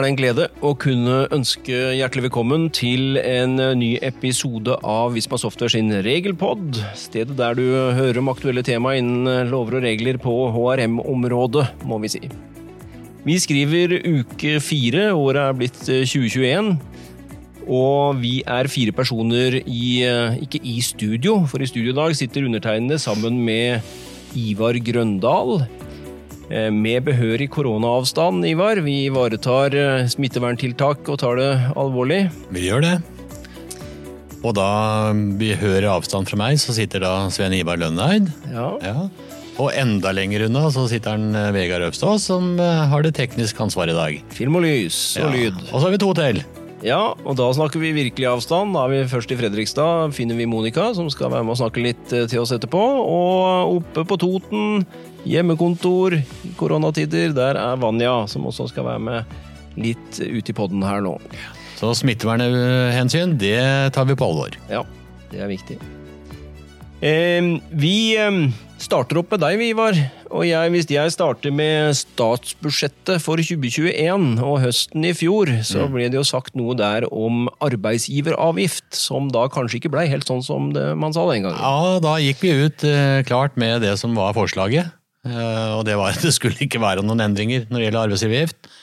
er det en glede å kunne ønske hjertelig velkommen til en ny episode av Visma Software sin Regelpod. Stedet der du hører om aktuelle tema innen lover og regler på HRM-området, må vi si. Vi skriver uke fire, året er blitt 2021. Og vi er fire personer i Ikke i studio, for i studio i dag sitter undertegnede sammen med Ivar Grøndal. Eh, med behørig koronaavstand, Ivar. Vi ivaretar eh, smitteverntiltak og tar det alvorlig. Vi gjør det. Og da vi hører avstand fra meg, så sitter da Sven Ivar Lønneid. Ja. ja. Og enda lenger unna så sitter han eh, Vegard Øvstad, som har det tekniske ansvaret i dag. Film og lys og ja. lyd. Og så har vi to til. Ja, og da snakker vi virkelig avstand. Da er vi først i Fredrikstad. Finner vi Monica, som skal være med og snakke litt til oss etterpå. Og oppe på Toten Hjemmekontor, koronatider, der er Vanja, som også skal være med litt ute i podden her nå. Så smittevernhensyn, det tar vi på alvor. Ja, det er viktig. Eh, vi eh, starter opp med deg, Ivar. Og jeg, hvis jeg starter med statsbudsjettet for 2021 og høsten i fjor, så mm. ble det jo sagt noe der om arbeidsgiveravgift, som da kanskje ikke blei helt sånn som det man sa den gangen. Ja, da gikk vi ut eh, klart med det som var forslaget. Eh, og det var at det skulle ikke være noen endringer når det gjelder arbeidsgiveravgift.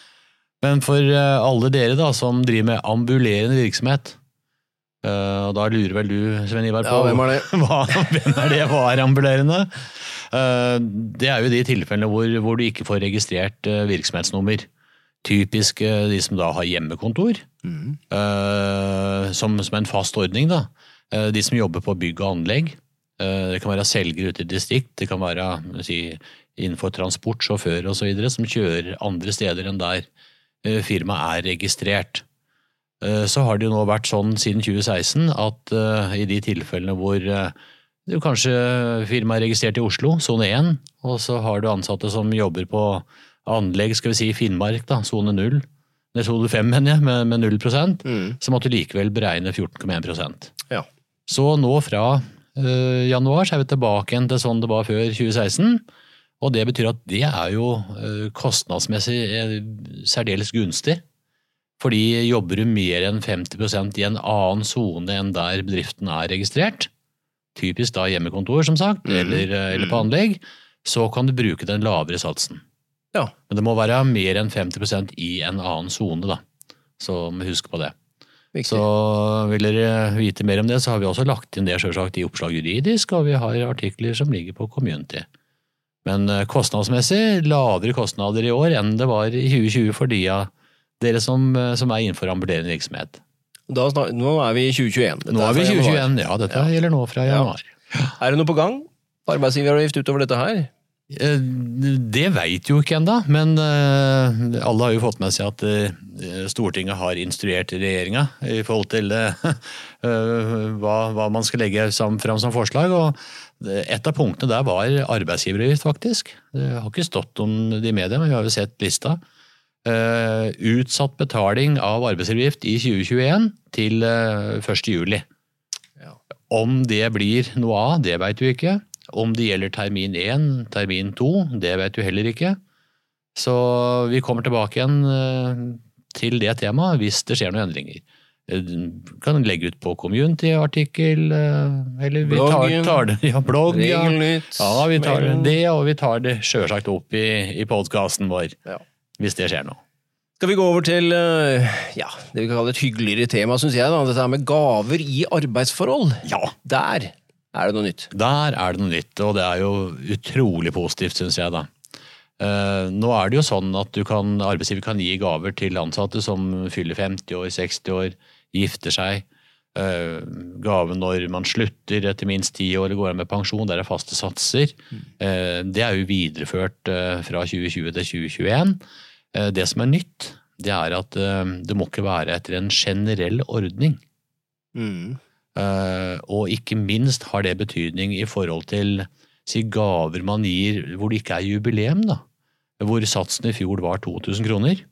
Men for eh, alle dere da, som driver med ambulerende virksomhet, og da lurer vel du, Svein Ivar, på ja, hvem er det? Hva, hvem er det hva er ambulerende? Det er jo de tilfellene hvor, hvor, du ikke får registrert virksomhetsnummer. Typisk de som da har hjemmekontor, mm. som, som en fast ordning. da. De som jobber på bygg og anlegg. Eh, det kan være selgere ute i distrikt, det kan være si, innenfor transport, sjåfører osv. som kjører andre steder enn der eh, firmaet er registrert. Eh, så har det jo nå vært sånn siden 2016 at i de tilfellene hvor du kanskje firmaet er registrert i Oslo, sone 1, og så har du ansatte som jobber på anlegg, skal vi si Finnmark, da, sone 0, eller sone 5 mener jeg, med, med 0 mm. så måtte du likevel beregne 14,1% ja. Så nå fra Eh, januar så er vi tilbake igjen til sånn det var før 2016. Og det betyr at det er jo eh, kostnadsmessig er, særdeles gunstig. Fordi jobber du mer enn 50% i en annen sone enn der bedriften er registrert, typisk da hjemmekontor som sagt, mm. eller, eller, på anlegg, så kan du bruke den lavere satsen. Ja. Men det må være mer enn 50% i en annen sone, da. Så husk på det. Viktig. Så vil dere vite mer om det, så har vi også lagt inn det selvsagt i Oppslag juridisk, og vi har artikler som ligger på Community. Men eh, kostnadsmessig lavere kostnader i år enn det var i 2020 for de av dere som, eh, som er innenfor ambulerende virksomhet. Da, nå er vi i 2021. Dette nå er vi i 2021, ja. Dette ja. gjelder nå fra januar. Ja. Er det noe på gang? Arbeidsgiveravgift utover dette her? Eh, det veit jo ikke ennå, men eh, alle har jo fått med seg at eh, Stortinget har instruert regjeringa i forhold til hva, hva man skal legge fram som forslag. og Et av punktene der var arbeidsgiveravgift, faktisk. Det har ikke stått om det i media, men vi har jo sett lista. Utsatt betaling av arbeidsgiveravgift i 2021 til 1. juli. Om det blir noe av, det veit vi ikke. Om det gjelder termin 1, termin 2, det vet du heller ikke. Så vi kommer tilbake igjen eh, til det temaet hvis det skjer noen endringer. Du kan legge ut på community-artikkel, eller vi tar, tar det ja, blogg. Ja. ja, vi tar det, og vi tar det sjølsagt opp i, i podkasten vår. Ja. Hvis det skjer noe. Skal vi gå over til ja, det vi kan kalle et hyggeligere tema, syns jeg. da, Dette med gaver i arbeidsforhold. Ja. Der er det noe nytt? Der er det noe nytt, og det er jo utrolig positivt, syns jeg. da. Uh, nå er det jo sånn at kan, arbeidsgiver kan gi gaver til ansatte som fyller 50 år, 60 år, gifter seg. Uh, gave når man slutter etter minst ti år eller går av med pensjon, der er faste satser. Uh, det er jo videreført fra 2020 til 2021. det som er nytt, det er at det må ikke være etter en generell ordning. Mm. Eh, og ikke minst har det betydning i forhold til si, gaver man gir hvor det ikke er jubileum, da. Hvor satsen i fjor var 2000 kroner.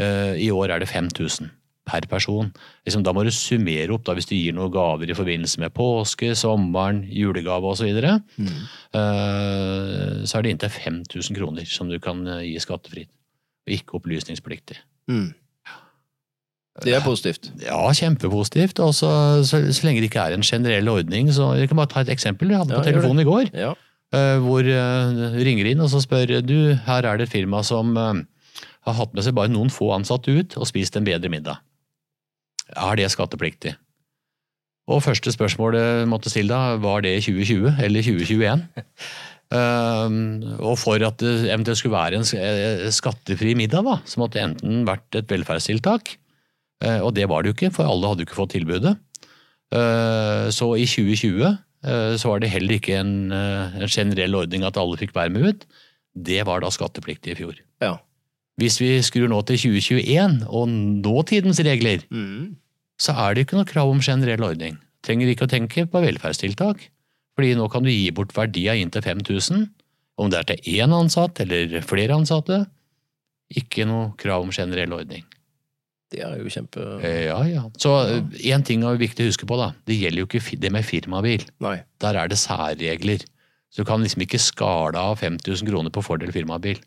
Eh, I år er det 5000 per person. Liksom, da må du summere opp da, hvis du gir noen gaver i forbindelse med påske, sommeren, julegave osv. Så, mm. så er det inntil 5000 kroner som du kan gi skattefritt, og ikke opplysningspliktig. Mm. Det er positivt. Ja, kjempepositivt. Og så, så, så, lenge det ikke er en generell ordning. så Jeg kan bare ta et eksempel. Jeg hadde på ja, telefonen i går. Ja. Uh, hvor uh, ringer inn og så spør du, her er det et firma som uh, har hatt med seg bare noen få ansatte ut og spist en bedre middag. Er det skattepliktig? Og første spørsmålet måtte stille da, var det i 2020 eller 2021? og for at det eventuelt skulle være en skattefri middag, da, så måtte det enten vært et velferdstiltak, og det var det jo ikke, for alle hadde jo ikke fått tilbudet. Så i 2020 Eh, så var det heller ikke en, eh, en, generell ordning at alle fikk være med ut. Det var da skattepliktig i fjor. Ja. Hvis vi skrur nå til 2021 og nåtidens regler, mm. så er det ikke noe krav om generell ordning. Trenger ikke å tenke på velferdstiltak, fordi nå kan du gi bort verdier inntil 5000. Om det er til én ansatt eller flere ansatte, ikke noe krav om generell ordning. Det er jo kjempe... Eh, ja, ja. Så én ja. ting er viktig å huske på. da. Det gjelder jo ikke det med firmabil. Nei. Der er det særregler. Så du kan liksom ikke skale av 5000 kroner på fordel firmabil.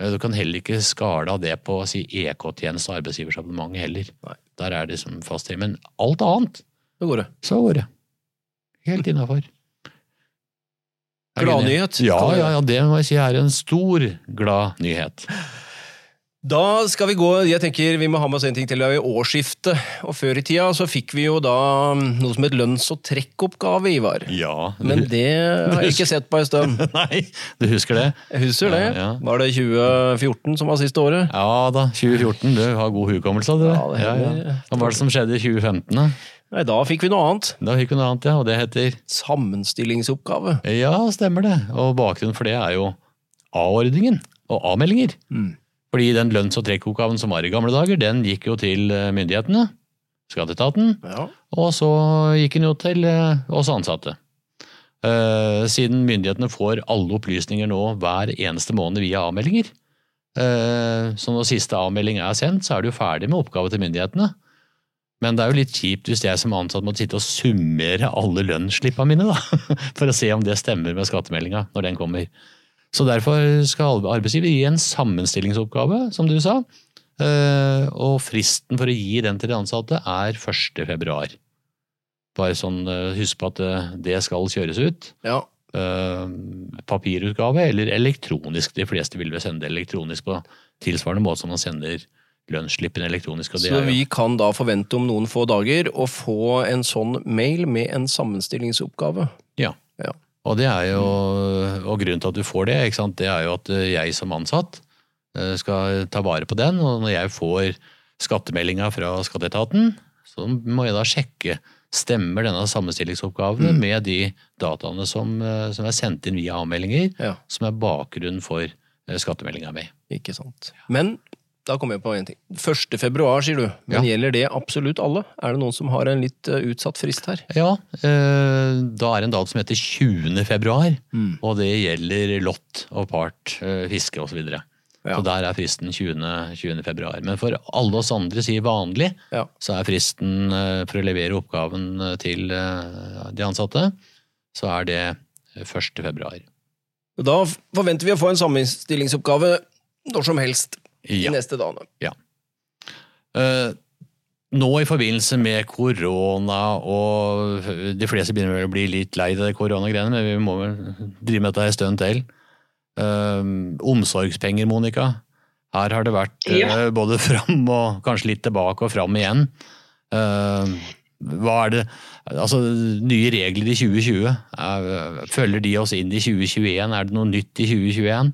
Eh, du kan heller ikke skale av det på si, EK-tjeneste og arbeidsgiversabonnement heller. Nei. Der er det som fast Men alt annet, så går det. Så går det. Helt innafor. Gladnyhet. Ja, ja, ja, det må jeg si er en stor glad nyhet. Da skal vi gå Jeg tenker vi må ha med oss en ting til. Jo årsskiftet. Og før i tida så fikk vi jo da noe som het lønns- og trekkoppgave, Ivar. Ja. Men det har jeg ikke sett på en stund. Nei, du husker det? Jeg husker det. Ja, ja. Var det 2014 som var siste året? Ja da, 2014. Du har god hukommelse det. Ja, det ja, Hva var det som skjedde i 2015? da? Nei, Da fikk vi noe annet. Da fikk vi noe annet, ja, Og det heter? Sammenstillingsoppgave. Ja, stemmer det. Og bakgrunnen for det er jo A-ordningen og A-meldinger. Mm. Fordi den lønns- og trekkoppgaven som var i gamle dager, den gikk jo til eh, myndighetene, skatteetaten, ja. og så gikk den jo til eh, oss ansatte. Uh, siden myndighetene får alle opplysninger nå hver eneste måned via avmeldinger, uh, så når siste avmelding er sendt, så er du ferdig med oppgave til myndighetene. Men det er jo litt kjipt hvis jeg som ansatt må sitte og summere alle lønnsslippene mine, da, for å se om det stemmer med skattemeldinga når den kommer. Så derfor skal arbeidsgiver gi en sammenstillingsoppgave, som du sa. Eh, og fristen for å gi den til de ansatte er 1. februar. Bare sånn, eh, husk på at eh, det skal kjøres ut. Ja. Papirutgave eller elektronisk. De fleste vil vel sende elektronisk på tilsvarende måte som man sender lønnsslippen elektronisk. Så vi kan da forvente om noen få dager å få en sånn mail med en sammenstillingsoppgave. Ja. ja. Og, det er jo, og grunnen til at du får det, det er jo at jeg som ansatt eh, skal ta vare på den. Og når jeg får skattemeldinga fra skatteetaten, så må jeg da sjekke stemmer denne sammenstillingsoppgaven mm. med de dataene som, eh, som, er sendt inn via avmeldinger, ja. som er bakgrunnen for eh, skattemeldinga mi. Ikke sant. Men da kommer jeg på en ting. 1. februar, sier du. Men ja. gjelder det absolutt alle? Er det noen som har en litt uh, utsatt frist her? Ja, eh, da er det en dag som heter 20. februar. Mm. Og det gjelder lott og part, uh, fiske osv. Så, ja. så der er fristen 20. 20. februar. Men for alle oss andre sier vanlig, ja. så er fristen for å levere oppgaven til de ansatte, så er det 1. februar. Da forventer vi å få en sammenstillingsoppgave når som helst de ja. neste dagene. Ja. Uh, nå i forbindelse med korona og De fleste begynner vel å bli litt lei av koronagreiene, men vi må vel drive med dette en stund til. Uh, omsorgspenger, Monica. Her har det vært ja. uh, både fram og kanskje litt tilbake og fram igjen. hva er det Altså, nye regler i 2020, følger de oss inn i 2021? Er det noe nytt i 2021?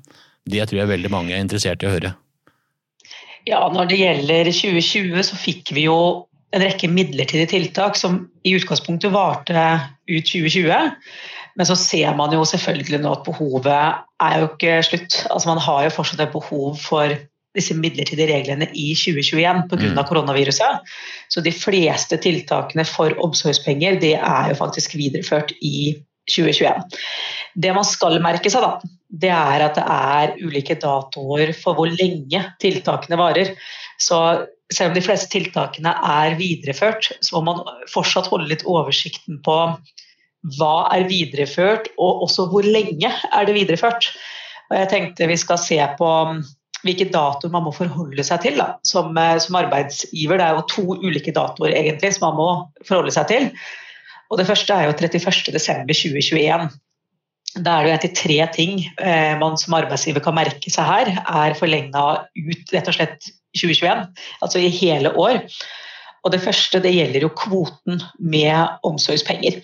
Det tror jeg veldig mange er interessert i å høre. Ja, Når det gjelder 2020, så fikk vi jo en rekke midlertidige tiltak som i utgangspunktet varte ut 2020. Men så ser man jo selvfølgelig nå at behovet er jo ikke slutt. Altså Man har jo fortsatt et behov for disse midlertidige reglene i 2021 pga. Mm. koronaviruset. Så de fleste tiltakene for omsorgspenger det er jo faktisk videreført i 2021. Det man skal merke seg, da, det er at det er ulike datoer for hvor lenge tiltakene varer. Så selv om de fleste tiltakene er videreført, så må man fortsatt holde litt oversikten på hva er videreført, og også hvor lenge er det videreført. Og jeg tenkte vi skal se på hvilke datoer man må forholde seg til da, som, som, arbeidsgiver. Det er jo to ulike datoer egentlig som man må forholde seg til. Og Det første er jo 31.12.2021. Da er det jo etter tre ting eh, man som arbeidsgiver kan merke seg her, er forlenga ut rett og slett 2021, altså i hele år. Og Det første det gjelder jo kvoten med omsorgspenger.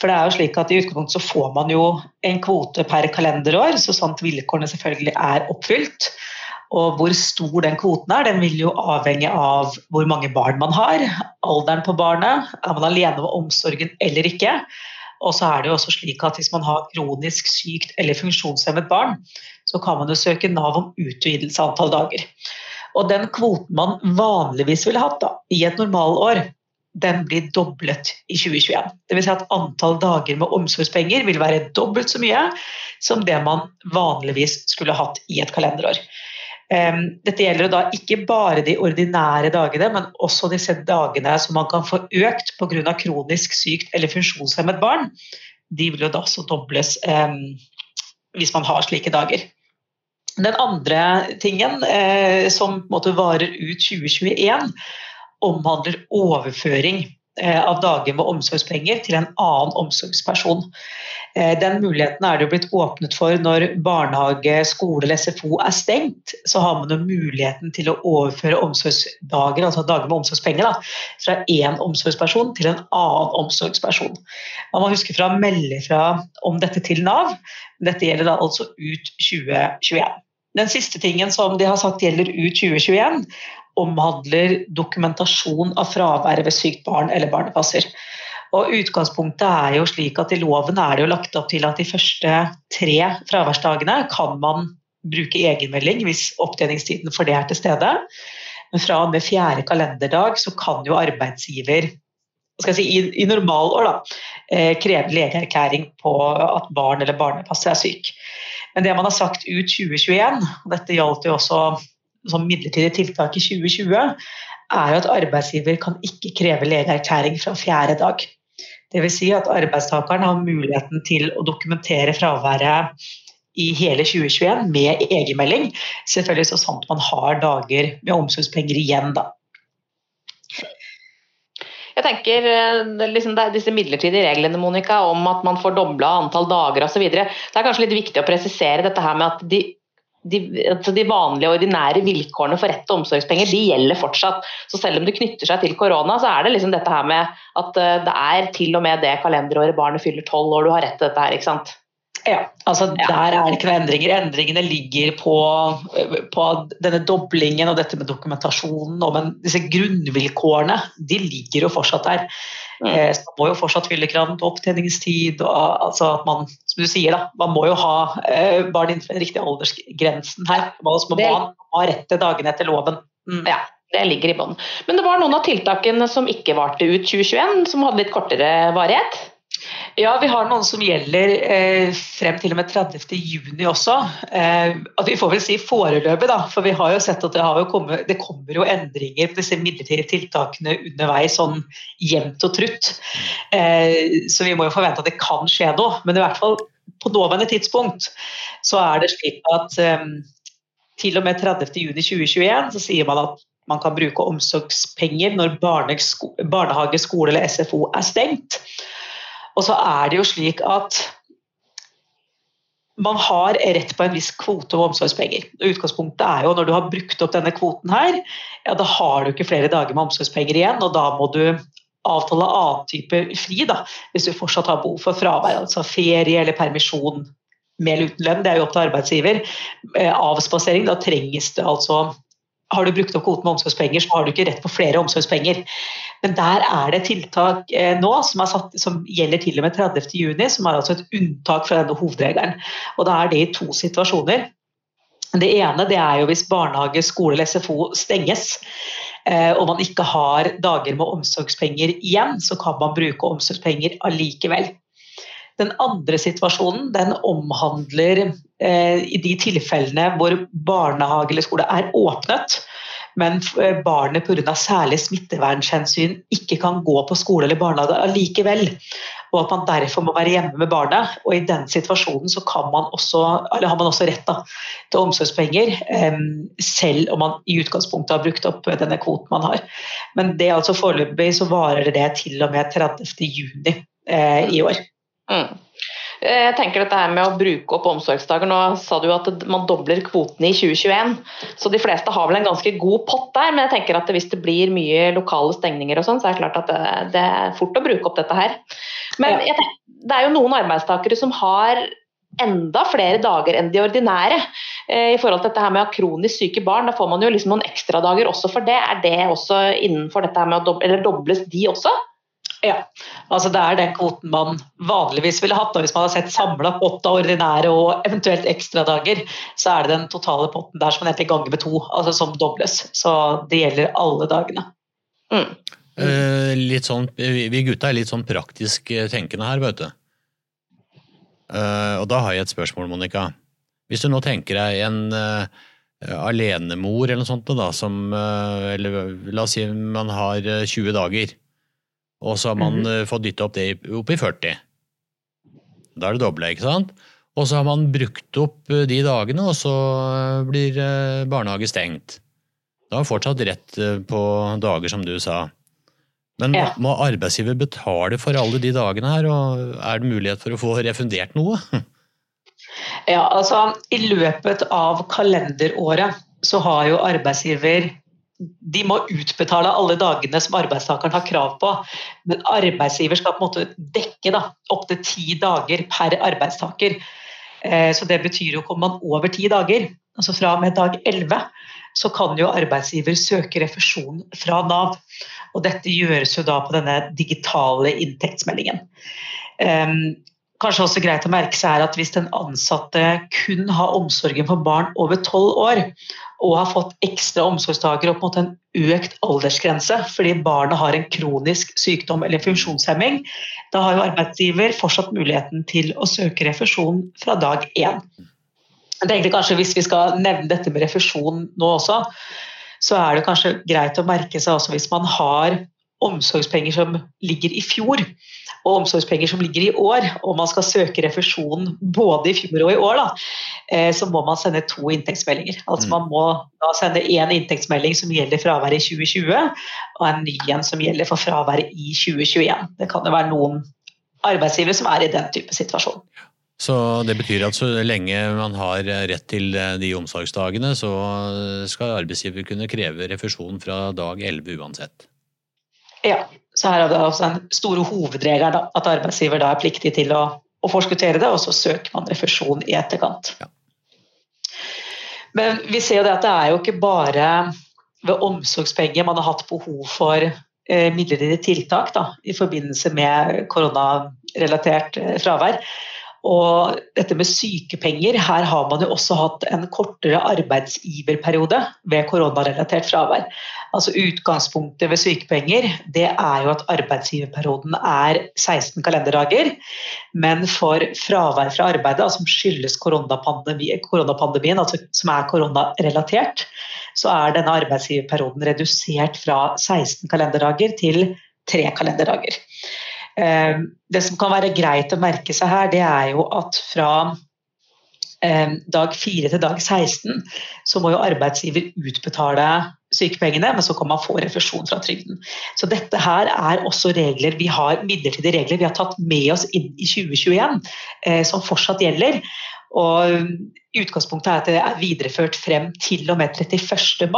For det er jo slik at I utgangspunktet så får man jo en kvote per kalenderår, så sant vilkårene selvfølgelig er oppfylt. Og hvor stor den kvoten er, den vil jo avhenge av hvor mange barn man har, alderen på barnet, er man alene med omsorgen eller ikke. Og så er det jo også slik at hvis man har kronisk sykt eller funksjonshemmet barn, så kan man jo søke Nav om utvidelse av antall dager. Og den kvoten man vanligvis ville hatt da, i et normalår, den blir doblet i 2021. Dvs. Si at antall dager med omsorgspenger vil være dobbelt så mye som det man vanligvis skulle hatt i et kalenderår. Dette gjelder da ikke bare de ordinære dagene, men også disse dagene som man kan få økt pga. kronisk sykt eller funksjonshemmet barn. De vil jo da også dobles eh, hvis man har slike dager. Den andre tingen eh, som varer ut 2021, omhandler overføring av dager med omsorgspenger til en annen omsorgsperson. Eh, den muligheten er det jo blitt åpnet for når barnehage, skole eller SFO er stengt. Så har man jo muligheten til å overføre omsorgsdager, altså dager med omsorgspenger, da, fra én omsorgsperson til en annen omsorgsperson. Man må huske fra å melde fra om dette til Nav. Dette gjelder da altså ut 2021. Den siste tingen som de har sagt gjelder ut 2021, omhandler dokumentasjon av fraværet ved sykt barn eller barnepasser. Og Utgangspunktet er jo slik at i loven er det jo lagt opp til at de første tre fraværsdagene kan man bruke egenmelding hvis opptjeningstiden for det er til stede. Men fra og med fjerde kalenderdag så kan jo arbeidsgiver si, i, i normalår eh, kreve legeerklæring på at barn eller barnepasser er syk. Men det man har sagt ut 2021, og dette gjaldt jo også som midlertidig tiltak i 2020, er jo at arbeidsgiver kan ikke kreve legeerklæring fra fjerde dag. Dvs. Si at arbeidstakeren har muligheten til å dokumentere fraværet i hele 2021 med egenmelding. Selvfølgelig så sant man har dager med omsorgspenger igjen, da. Jeg tenker eh, liksom, Disse midlertidige reglene Monica, om at man får dobla antall dager osv. Det er kanskje litt viktig å presisere dette her med at de de, altså de, vanlige, ordinære vilkårene for rett til omsorgspenger de gjelder fortsatt. Så selv om det knytter seg til korona, så er det liksom dette her med at eh, det er til og med det kalenderåret barnet fyller tolv år du har rett til dette her. ikke sant? Ja, altså ja. der er det ikke noen endringer. Endringene ligger på, på, denne doblingen og dette med dokumentasjonen. Og men disse grunnvilkårene de ligger jo fortsatt der. Mm. Eh, så man må jo fortsatt fylle kravene til opptjeningstid. og altså at man, som du sier da, man må jo ha eh, barn innenfor den riktige aldersgrensen her. Man må ha rett til dagene etter loven. Mm. Ja, det ligger i bånn. Men det var noen av tiltakene som ikke varte ut 2021, som hadde litt kortere varighet? Ja, vi har noen som gjelder eh, frem til og med 30.6 også. Eh, at vi får vel si foreløpig, da. For vi har jo sett at det, jo kommet, det kommer jo endringer på disse midlertidige tiltakene underveis sånn jevnt og trutt. Eh, så vi må jo forvente at det kan skje noe. Men i hvert fall på nåværende tidspunkt så er det slik at eh, til og med 30.6.2021 så sier man at man kan bruke omsorgspenger når barnehage, skole eller SFO er stengt. Og så er det jo slik at man har rett på en viss kvote med omsorgspenger. Utgangspunktet er jo når du har brukt opp denne kvoten her, ja da har du ikke flere dager med omsorgspenger igjen, og da må du avtale annen type fri da, hvis du fortsatt har behov for fravær, altså ferie eller permisjon med eller uten lønn, det er jo opp til arbeidsgiver. Eh, avspasering, da trenges det altså har du brukt opp kvoten med omsorgspenger, så har du ikke rett på flere omsorgspenger. Men der er det tiltak eh, nå som, satt, som, gjelder til og med 30.6, som er altså et unntak fra denne hovedregelen. Og da er det i to situasjoner. Det ene det er jo hvis barnehage, skole eller SFO stenges eh, og man ikke har dager med omsorgspenger igjen, så kan man bruke omsorgspenger allikevel. Den andre situasjonen den omhandler eh, i de tilfellene hvor barnehage eller skole er åpnet, men eh, barnet pga. særlig smittevernhensyn ikke kan gå på skole eller barnehage allikevel. og at man derfor må være hjemme med barnet. Og i den situasjonen så man også, har man også rett da, til omsorgspenger, selv om man i utgangspunktet har brukt opp denne kvoten man har. Men det altså foreløpig så varer det til og med 30. juni eh, i år. Mm. Eh, jeg tenker dette her med å bruke opp omsorgsdager, Nå sa du at man dobler kvotene i 2021, så de fleste har vel en ganske god pott der. Men jeg tenker at hvis det blir mye lokale stengninger, og sånn, så er det klart at det, det, er fort å bruke opp dette her. Men tenker, det er jo noen arbeidstakere som har enda flere dager enn de ordinære. Eh, I forhold til dette her med å ha kronisk syke barn, da får man jo liksom noen ekstradager også for det. Er det også innenfor dette her med å doble, eller dobles de også? Ja, altså det er den kvoten man vanligvis ville hatt. og Hvis man har sett samla pott ordinære og eventuelt ekstradager, så er det den totale potten der som man egentlig ganger med to, altså som dobles. Så det gjelder alle dagene. Mm. Uh, litt sånn, vi gutta er litt sånn praktisk eh, tenkende her, vet du. Uh, og da har jeg et spørsmål, Monica. Hvis du nå tenker deg en uh, alenemor eller noe sånt, da, som Eller la oss si man har 20 dager og så har man mm -hmm. fått dytta opp det opp i 40. Da er det doble, ikke sant? Og så har man brukt opp eh, de dagene, og så eh, blir barnehage stengt. Da har fortsatt rett på dager, som du sa. Men ja. må arbeidsgiver betale for alle de dagene her, og er det mulighet for å få refundert noe? Ja, altså I løpet av kalenderåret så har jo arbeidsgiver de må utbetale alle dagene som arbeidstakeren har krav på. Men arbeidsgiver skal på en måte dekke opptil ti dager per arbeidstaker. Eh, så det betyr jo kommer man over ti dager, altså fra og med dag 11, så kan jo arbeidsgiver søke refusjon fra Nav. Og dette gjøres jo da på denne digitale inntektsmeldingen. Um, kanskje også greit å merke seg er at hvis den ansatte kun har omsorgen for barn over tolv år, og har fått ekstra omsorgsdager opp mot en økt aldersgrense fordi barnet har en kronisk sykdom eller funksjonshemming, da har jo arbeidsgiver fortsatt muligheten til å søke refusjon fra dag én. Jeg tenkte kanskje Hvis vi skal nevne dette med refusjon nå også, så er det kanskje greit å merke seg også hvis man har omsorgspenger som ligger i fjor, og omsorgspenger som ligger i år, og man skal søke refusjon både i fjor og i år, da, eh, så må man sende to inntektsmeldinger. Altså Man må da sende én inntektsmelding som gjelder fraværet i 2020, og en ny en som gjelder for fraværet i 2021. Det kan jo være noen arbeidsgivere som er i den type situasjon. Så det betyr at så lenge man har rett til de omsorgsdagene, så skal arbeidsgiver kunne kreve refusjon fra dag 11 uansett? Ja, så her er det også den store hovedregelen at arbeidsgiver da er pliktig til å, å, forskuttere det, og så søker man refusjon i etterkant. Ja. Men vi ser det at det er jo ikke bare ved omsorgspenger man har hatt behov for eh, midlertidige tiltak da, i forbindelse med koronarelatert eh, fravær. Og dette med sykepenger, her har man jo også hatt en kortere arbeidsgiverperiode ved koronarelatert fravær. Altså Utgangspunktet ved sykepenger det er jo at arbeidsgiverperioden er 16 kalenderdager. Men for fravær fra arbeidet, altså som skyldes koronapandemien, koronapandemien, altså som er koronarelatert, så er denne arbeidsgiverperioden redusert fra 16 kalenderdager til 3 kalenderdager. Eh, det som kan være greit å merke seg her, det er jo at fra eh, dag 4 til dag 16 så må jo arbeidsgiver utbetale sykepengene, men så kan man få refusjon fra trygden. Så dette her er også regler vi har, midlertidige regler vi har tatt med oss inn i 2021, eh, som fortsatt gjelder. Og Utgangspunktet er at det er videreført frem til og med 31.3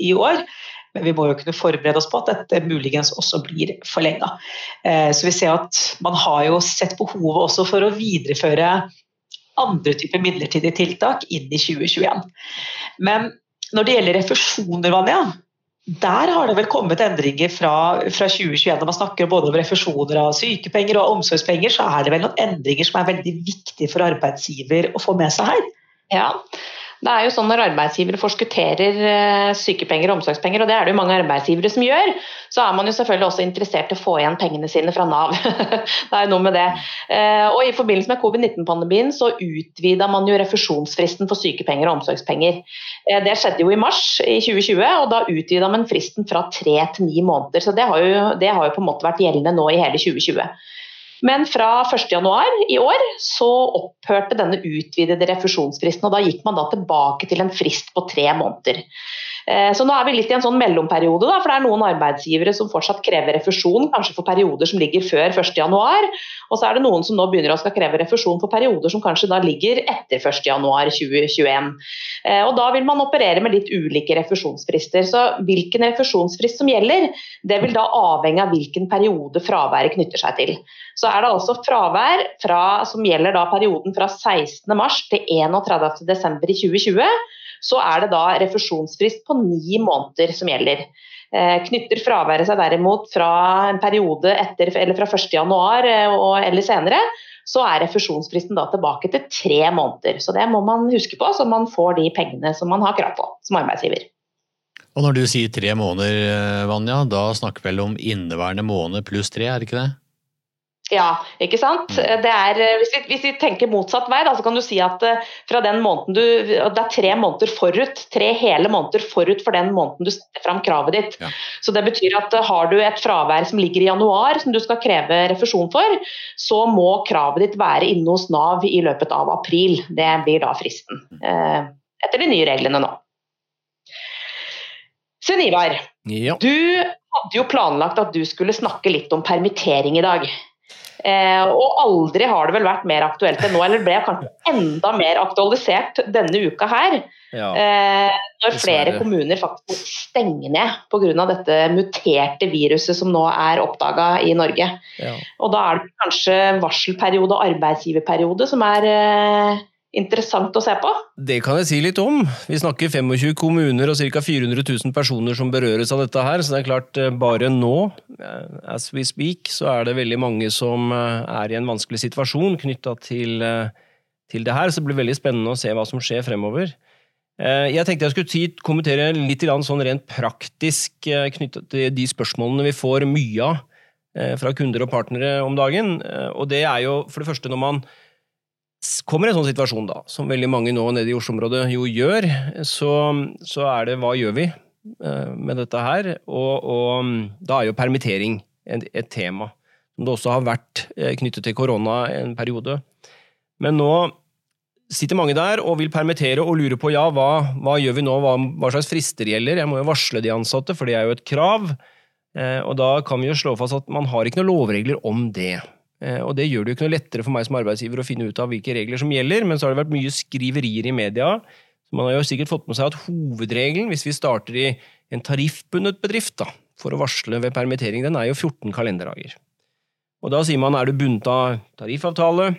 i år. Men vi må jo kunne forberede oss på at dette muligens også blir forlenga. Eh, så vi ser at man har jo sett behovet også for å videreføre andre typer midlertidige tiltak inn i 2021. Men når det gjelder refusjoner, Vanja, der har det vel kommet endringer fra, fra 2021. Når man snakker både om refusjoner av sykepenger og omsorgspenger, så er det vel noen endringer som er veldig viktige for arbeidsgiver å få med seg her? Ja, det er jo sånn Når arbeidsgivere forskutterer eh, sykepenger og omsorgspenger, og det er det jo mange arbeidsgivere som gjør, så er man jo selvfølgelig også interessert i å få igjen pengene sine fra Nav. det er jo noe med det. Eh, og I forbindelse med covid-19-pandemien så utvida man jo refusjonsfristen for sykepenger og omsorgspenger. Eh, det skjedde jo i mars i 2020, og da utvida man fristen fra tre til ni måneder. Så det har, jo, det har jo på en måte vært gjeldende nå i hele 2020. Men fra 1.1 i år så opphørte denne utvidede refusjonsfristen, og da gikk man da tilbake til en frist på tre måneder. Eh, så nå er vi litt i en sånn mellomperiode, da, for det er noen arbeidsgivere som fortsatt krever refusjon, kanskje for perioder som ligger før 1.1. Og så er det noen som nå begynner å skal kreve refusjon for perioder som kanskje da ligger etter 1.1.2021. Eh, og da vil man operere med litt ulike refusjonsfrister. Så hvilken refusjonsfrist som gjelder, det vil da avhenge av hvilken periode fraværet knytter seg til. Så er det altså fravær fra, som gjelder da perioden fra 16.3 til 31.12. i 2020 så er det da refusjonsfrist på ni måneder som gjelder. Eh, knytter fraværet seg derimot fra en periode etter, eller fra 1.1 eh, eller senere, så er refusjonsfristen da tilbake til tre måneder. Så det må man huske på, så man får de pengene som man har krav på som arbeidsgiver. Og når du sier tre måneder, eh, Vanja, da snakker vi vel om inneværende måned pluss tre, er det ikke det? Ja, ikke sant. Mm. Er, eh, hvis, vi, hvis, vi, tenker motsatt vei, da, så kan du si at uh, fra den måneden du Det er tre måneder forut, tre hele måneder forut for den måneden du setter fram kravet ditt. Ja. Så det betyr at uh, har du et fravær som ligger i januar som du skal kreve refusjon for, så må kravet ditt være inne hos Nav i løpet av april. Det blir da fristen. Etter de nye reglene nå. Sunn Ivar, ja. du hadde jo planlagt at du skulle snakke litt om permittering i dag. Eh, og aldri har det vel vært mer aktuelt enn nå, eller ble kanskje enda mer aktualisert denne uka her. Ja, eh, når flere kommuner faktisk stenger stenge ned pga. dette muterte viruset som nå er oppdaga i Norge. Ja. Og da er det kanskje varselperiode og arbeidsgiverperiode som er eh, interessant å se på? Det kan jeg si litt om. Vi snakker 25 kommuner og ca. 400 000 personer som berøres av dette her, så det er klart eh, bare nå, eh, as we speak, så er det veldig mange som eh, er i en vanskelig situasjon knytta til, til, det her, så det blir veldig spennende å se hva som skjer fremover. Jeg tenkte jeg skulle kommentere litt sånn rent praktisk knytta til de spørsmålene vi får mye av fra kunder og partnere om dagen. Og det er jo for det første når man kommer en sånn situasjon, da, som veldig mange nå nede i Oslo-området jo gjør, så, så, er det hva gjør vi eh, med dette her? Og, og da er jo permittering et, et, tema, som det også har vært eh, knyttet til korona en periode. Men nå sitter mange der og vil permittere og lurer på ja, hva, hva gjør vi nå, hva, hva, slags frister gjelder? Jeg må jo varsle de ansatte, for det er jo et krav. Eh, og da kan vi jo slå fast at man har ikke noen lovregler om det. Eh, og det gjør det jo ikke noe lettere for meg som arbeidsgiver å finne ut av hvilke regler som gjelder, men så har det vært mye skriverier i media. Så man har jo sikkert fått med seg at hovedregelen, hvis vi starter i en tariffbundet bedrift da, for å varsle ved permittering, den er jo 14 kalenderdager. Og da sier man er du bundet av tariffavtale,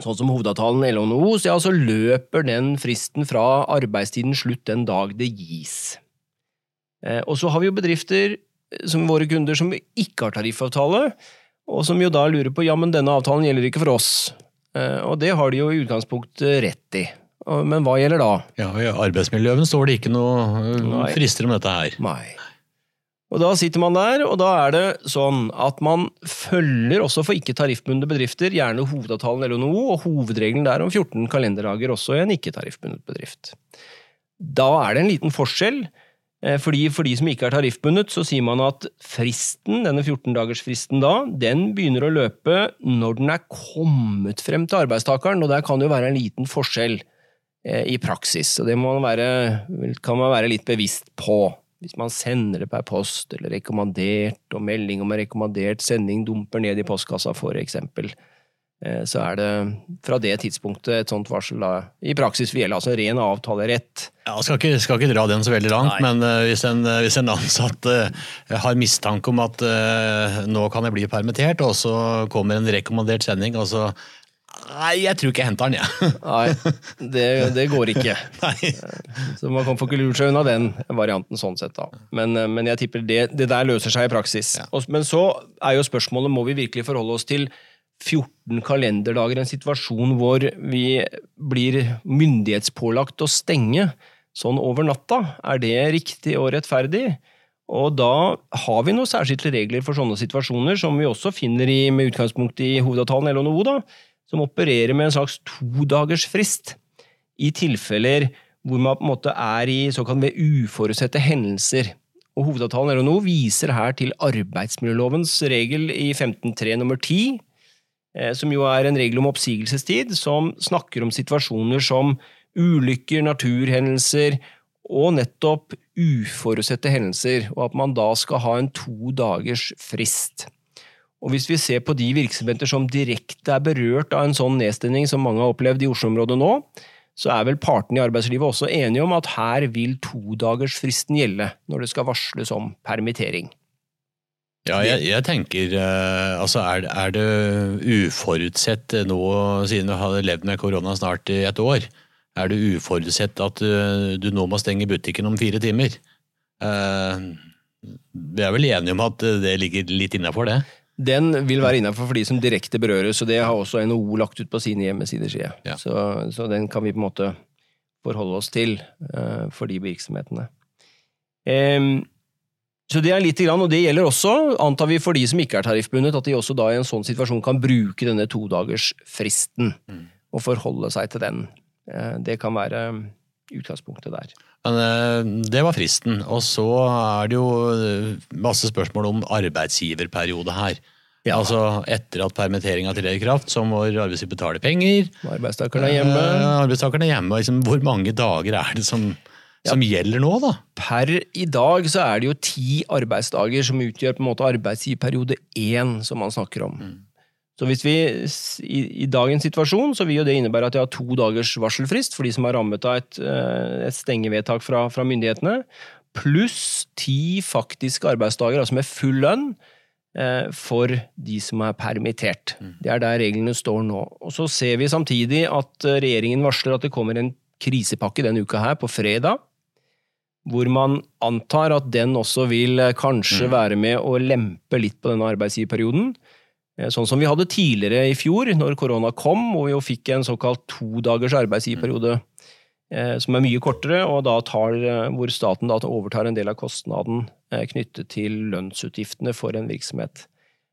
sånn som hovedavtalen LNO, så ja, så løper den fristen fra arbeidstiden slutt den dag det gis. Eh, og så har vi jo bedrifter som våre kunder som ikke har tariffavtale, og som jo da lurer på ja, men denne avtalen gjelder ikke for oss. Eh, og det har de jo i utgangspunktet rett i. Men hva gjelder da? Ja, I arbeidsmiljøloven står det ikke noe eh, frister om dette her. Nei. Og Da sitter man der, og da er det sånn at man følger også for ikke-tariffbundne bedrifter gjerne hovedavtalen eller noe, og hovedregelen der om 14 kalenderdager også i en ikke-tariffbundet bedrift. Da er det en liten forskjell fordi For de som ikke er tariffbundet, så sier man at fristen, denne 14-dagersfristen da, den begynner å løpe når den er kommet frem til arbeidstakeren, og der kan det jo være en liten forskjell eh, i praksis. og Det man være, kan man være litt bevisst på. Hvis man sender det per post, eller rekommandert, og melding om en rekommandert sending dumper ned i postkassa, for eksempel. Eh, så er det fra det tidspunktet et sånt varsel da, i praksis vil gjelde. Altså ren avtalerett. Ja, skal ikke, skal ikke dra den så veldig langt, Nei. men uh, hvis, en, hvis, en, ansatt uh, har mistanke om at uh, nå kan jeg bli permittert, og så kommer en rekommandert sending, og så Nei, jeg tror ikke jeg henter den, jeg. Ja. Nei, det, det, går ikke. Nei. Så man kan få ikke lurt seg unna den varianten sånn sett, da. Men, men jeg tipper det, det, der løser seg i praksis. Ja. Men så er jo spørsmålet må vi virkelig forholde oss til 14 kalenderdager, en situasjon hvor vi blir myndighetspålagt å stenge sånn over natta. Er det riktig og rettferdig? Og da har vi noen særskilte regler for sånne situasjoner, som vi også finner i, med utgangspunkt i hovedavtalen LNO, da, som opererer med en slags todagersfrist i tilfeller hvor man på en måte er i såkalt ved uforutsette hendelser. Og Hovedavtalen LNO viser her til arbeidsmiljølovens regel i 15.3 nummer 10, eh, som jo er en regel om oppsigelsestid, som snakker om situasjoner som ulykker, naturhendelser og nettopp uforutsette hendelser, og at man da skal ha en to dagers frist. Og Hvis vi ser på de virksomheter som direkte er berørt av en sånn nedstengning som mange har opplevd i Oslo-området nå, så er vel partene i arbeidslivet også enige om at her vil todagersfristen gjelde når det skal varsles om permittering. Ja, jeg, jeg tenker uh, altså er, er, det uforutsett nå, siden du har levd med korona snart i et år, er det uforutsett at uh, du nå må stenge butikken om fire timer? Uh, vi er vel enige om at det ligger litt innafor det? Den vil være innafor for de som direkte berøres, og det har også NHO lagt ut på sine hjemmesider. Ja. Så, så, den kan vi på en måte forholde oss til for de virksomhetene. Um, så det er litt, og det gjelder også, antar vi, for de som ikke er tariffbundet, at de også da i en sånn situasjon kan bruke denne todagersfristen mm. og forholde seg til den. Eh, det kan være utgangspunktet der. Men eh, Det var fristen. Og så er det jo eh, masse spørsmål om arbeidsgiverperiode her. Ja. Altså Etter at permitteringa trer i kraft, så må arbeidsgiver betale penger. Arbeidstakerne er hjemme. Arbeidstakerne er hjemme. Liksom, hvor mange dager er det som som gjelder nå, da? Per i dag så er det jo ti arbeidsdager som utgjør på en måte arbeidsgiverperiode én, som man snakker om. Mm. Så hvis vi, i, i, dagens situasjon så vil jo det innebære at jeg har to dagers varselfrist for de som er rammet av et, eh, et stengevedtak fra, fra myndighetene, pluss ti faktiske arbeidsdager, altså med full lønn, eh, for de som er permittert. Mm. Det er der reglene står nå. Og Så ser vi samtidig at eh, regjeringen varsler at det kommer en krisepakke denne uka her, på fredag hvor man antar at den også vil eh, kanskje mm. være med å lempe litt på denne arbeidsgiverperioden. Eh, sånn som vi hadde tidligere i fjor, når korona kom, og vi jo fikk en såkalt to dagers arbeidsgiverperiode. Mm. som er mye kortere, og tar, hvor staten da overtar en del av kostnaden knyttet til lønnsutgiftene for en virksomhet.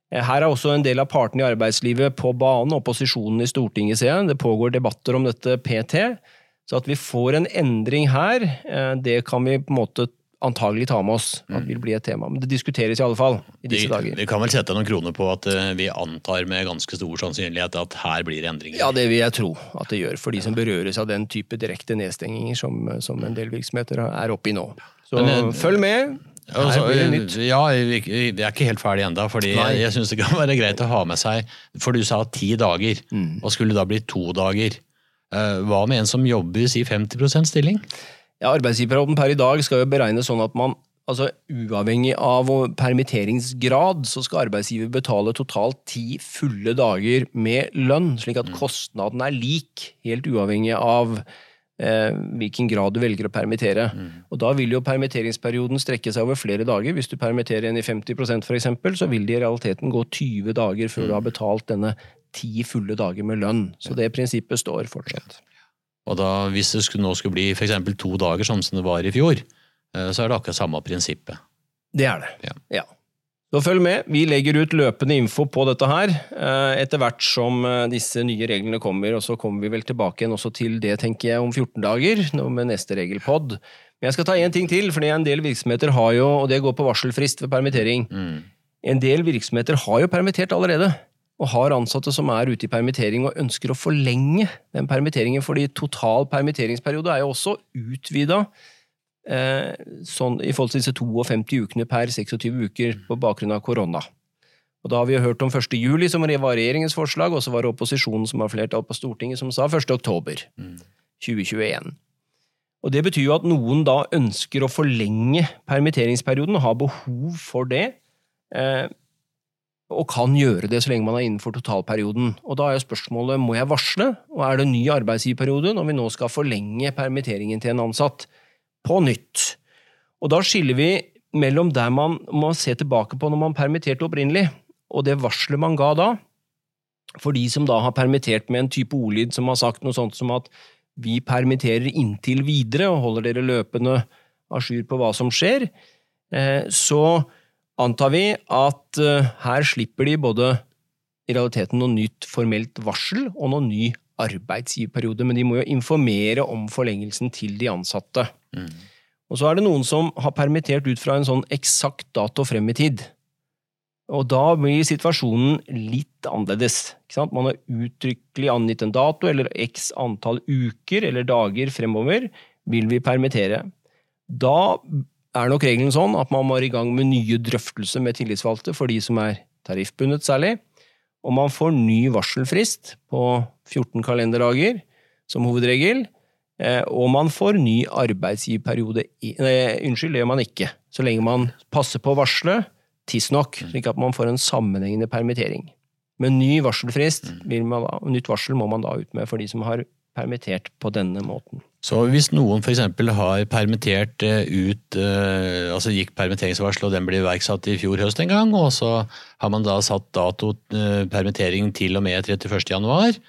Her er også en del av partene i arbeidslivet på banen, opposisjonen i Stortinget, ser jeg. Det pågår debatter om dette PT. Så at vi får en endring her, eh, det kan vi på en måte antagelig ta med oss. At det vil bli et tema. Men det diskuteres i alle fall i disse vi, dager. Vi kan vel sette noen kroner på at eh, vi antar med ganske stor sannsynlighet at her blir det endringer? Ja, det vil jeg tro at det gjør, for de som berøres av den type direkte nedstenginger som, som en del virksomheter er oppe i nå. Så Men, eh, følg med. Altså, ja, vi er ikke helt ferdig ennå. Jeg, jeg syns det kan være greit å ha med seg For du sa ti dager, mm. og skulle det da bli to dager. Eh, hva med en som jobber i 50% stilling? Ja, Arbeidsgiverperioden per i dag skal jo beregnes sånn at man altså Uavhengig av permitteringsgrad, så skal arbeidsgiver betale totalt ti fulle dager med lønn, slik at mm. kostnaden er lik, helt uavhengig av eh, hvilken grad du velger å permittere. Mm. Og Da vil jo permitteringsperioden strekke seg over flere dager. Hvis du permitterer en i 50% f.eks., så vil det i realiteten gå 20 dager før mm. du har betalt denne ti fulle dager med lønn. Så det prinsippet står fortsatt. Og da, Hvis det skulle, nå skulle bli f.eks. to dager, sånn som det var i fjor, eh, så er det akkurat samme prinsippet. Det er det, ja. ja. Så følg med. Vi legger ut løpende info på dette her eh, etter hvert som eh, disse nye reglene kommer. Og så kommer vi vel tilbake igjen også til det, tenker jeg, om 14 dager, med neste regelpod. Men jeg skal ta én ting til, for en del virksomheter har jo, og det går på varselfrist ved permittering. Mm. En del virksomheter har jo permittert allerede og har ansatte som er ute i permittering og ønsker å forlenge den permitteringen, fordi total permitteringsperiode er jo også utvida eh, sånn, i forhold til disse 52 ukene per 26 uker på bakgrunn av korona. Og Da har vi jo hørt om 1. juli, som var regjeringens forslag, og så var det opposisjonen som har flertall på Stortinget, som sa 1. oktober 2021. Og Det betyr jo at noen da ønsker å forlenge permitteringsperioden og har behov for det. Eh, og kan gjøre det så lenge man er innenfor totalperioden. Og Da er spørsmålet må jeg varsle, og er det ny arbeidsgiverperiode når vi nå skal forlenge permitteringen til en ansatt på nytt? Og Da skiller vi mellom der man må se tilbake på når man permitterte opprinnelig, og det varselet man ga da. For de som da har permittert med en type ordlyd som har sagt noe sånt som at vi permitterer inntil videre og holder dere løpende a jour på hva som skjer, eh, så antar vi at uh, her slipper de både i realiteten noe nytt formelt varsel og noe ny arbeidsgiverperiode, men de må jo informere om forlengelsen til de ansatte. Mm. Og så er det noen som har permittert ut fra en sånn eksakt dato frem i tid. Og da blir situasjonen litt annerledes. Man har uttrykkelig angitt en dato eller x antall uker eller dager fremover vil vi permittere. Da er nok regelen sånn at man må i gang med nye drøftelser med tillitsvalgte for de som er tariffbundet særlig, og man får ny varselfrist på 14 kalenderdager som hovedregel, eh, og man får ny arbeidsgiverperiode Nei, Unnskyld, det gjør man ikke. Så lenge man passer på å varsle tidsnok, slik at man får en sammenhengende permittering. Med ny varselfrist, da, nytt varsel må man da ut med for de som har permittert på denne måten. Så hvis noen f.eks. har permittert eh, ut eh, altså gikk permitteringsvarsel og den ble iverksatt i fjor høst en gang, og så har man da satt dato eh, permittering til og med 31. januar,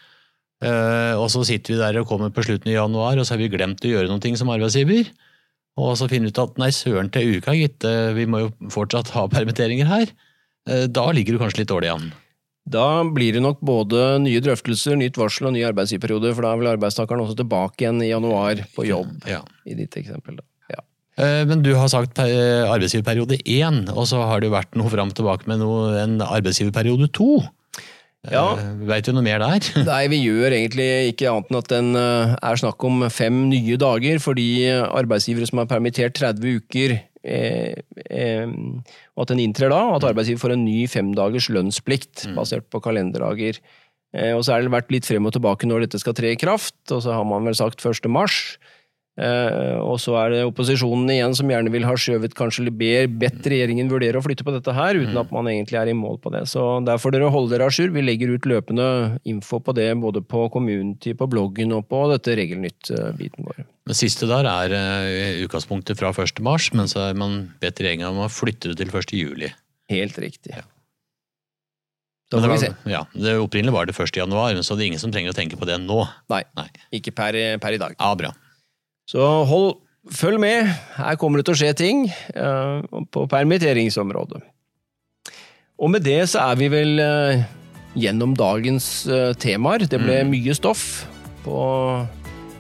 og så sitter vi der og kommer på slutten av januar, og så har vi glemt å gjøre noe som arbeidsgiver. Og så finner vi ut at nei, søren til uka, gitt, vi må jo fortsatt ha permitteringer her. Da ligger du kanskje litt dårlig an. Da blir det nok både nye drøftelser, nytt varsel og ny arbeidsgiverperiode, for da er vel arbeidstakeren også tilbake igjen i januar på jobb, ja. i ditt eksempel. da. Ja. Eh, men du har sagt arbeidsgiverperiode én, og så har det jo vært noe fram og tilbake med noe, en arbeidsgiverperiode to. Ja. Eh, Veit du noe mer der? Nei, vi gjør egentlig ikke annet enn at den eh, er snakk om fem nye dager, fordi arbeidsgivere som har permittert 30 uker Eh, eh, og at den inntrer da, og at arbeidsgiver får en ny femdagers lønnsplikt mm. basert på kalenderdager. Eh, og så har det vært litt frem og tilbake når dette skal tre i kraft, og så har man vel sagt 1. mars. Eh, og så er det opposisjonen igjen som gjerne vil ha skjøvet kanskje ber, bedt regjeringen vurdere å flytte på dette her, uten mm. at man egentlig er i mål på det. Så der får dere holde dere a jour. Vi legger ut løpende info på det både på Community, på bloggen og på dette Regelnytt-biten vår. Det siste der er uh, utgangspunktet fra 1. mars, men så har man bedt regjeringa om å flytte det til 1. juli. Helt riktig. Ja. Vi se. Ja, det Opprinnelig var det 1. januar, så det er ingen som trenger å tenke på det nå. Nei, Nei. ikke per, per i dag. Ja, bra. Så hold, følg med. Her kommer det til å skje ting uh, på permitteringsområdet. Og med det så er vi vel uh, gjennom dagens uh, temaer. Det ble mm. mye stoff på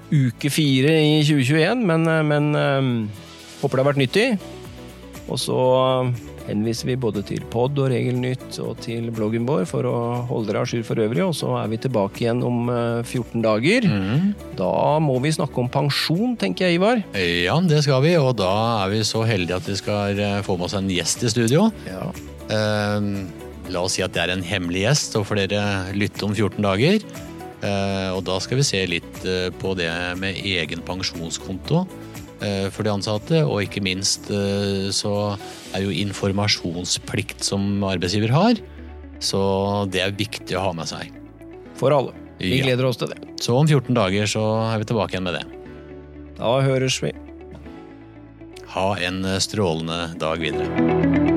uke fire i 2021, men, men håper det har vært nyttig. Og så henviser vi både til pod og Regelnytt og til bloggen vår for å holde dere a jour for øvrig. Og så er vi tilbake igjen om 14 eh, dager. Mm. Da må vi snakke om pensjon, tenker jeg, Ivar. Ja, det skal vi. Og da er vi så heldige at vi skal eh, få med oss en gjest i studio. Ja. Eh, la oss si at det er en hemmelig gjest, og får dere lytte om 14 dager. Og da skal vi se litt på det med egen pensjonskonto. Eh, for de ansatte, og ikke minst eh, så er jo informasjonsplikt som arbeidsgiver har. Så det er viktig å ha med seg. For alle. Vi gleder oss til det. Så om 14 dager så er vi tilbake igjen med det. Da høres vi. Ha en strålende dag videre.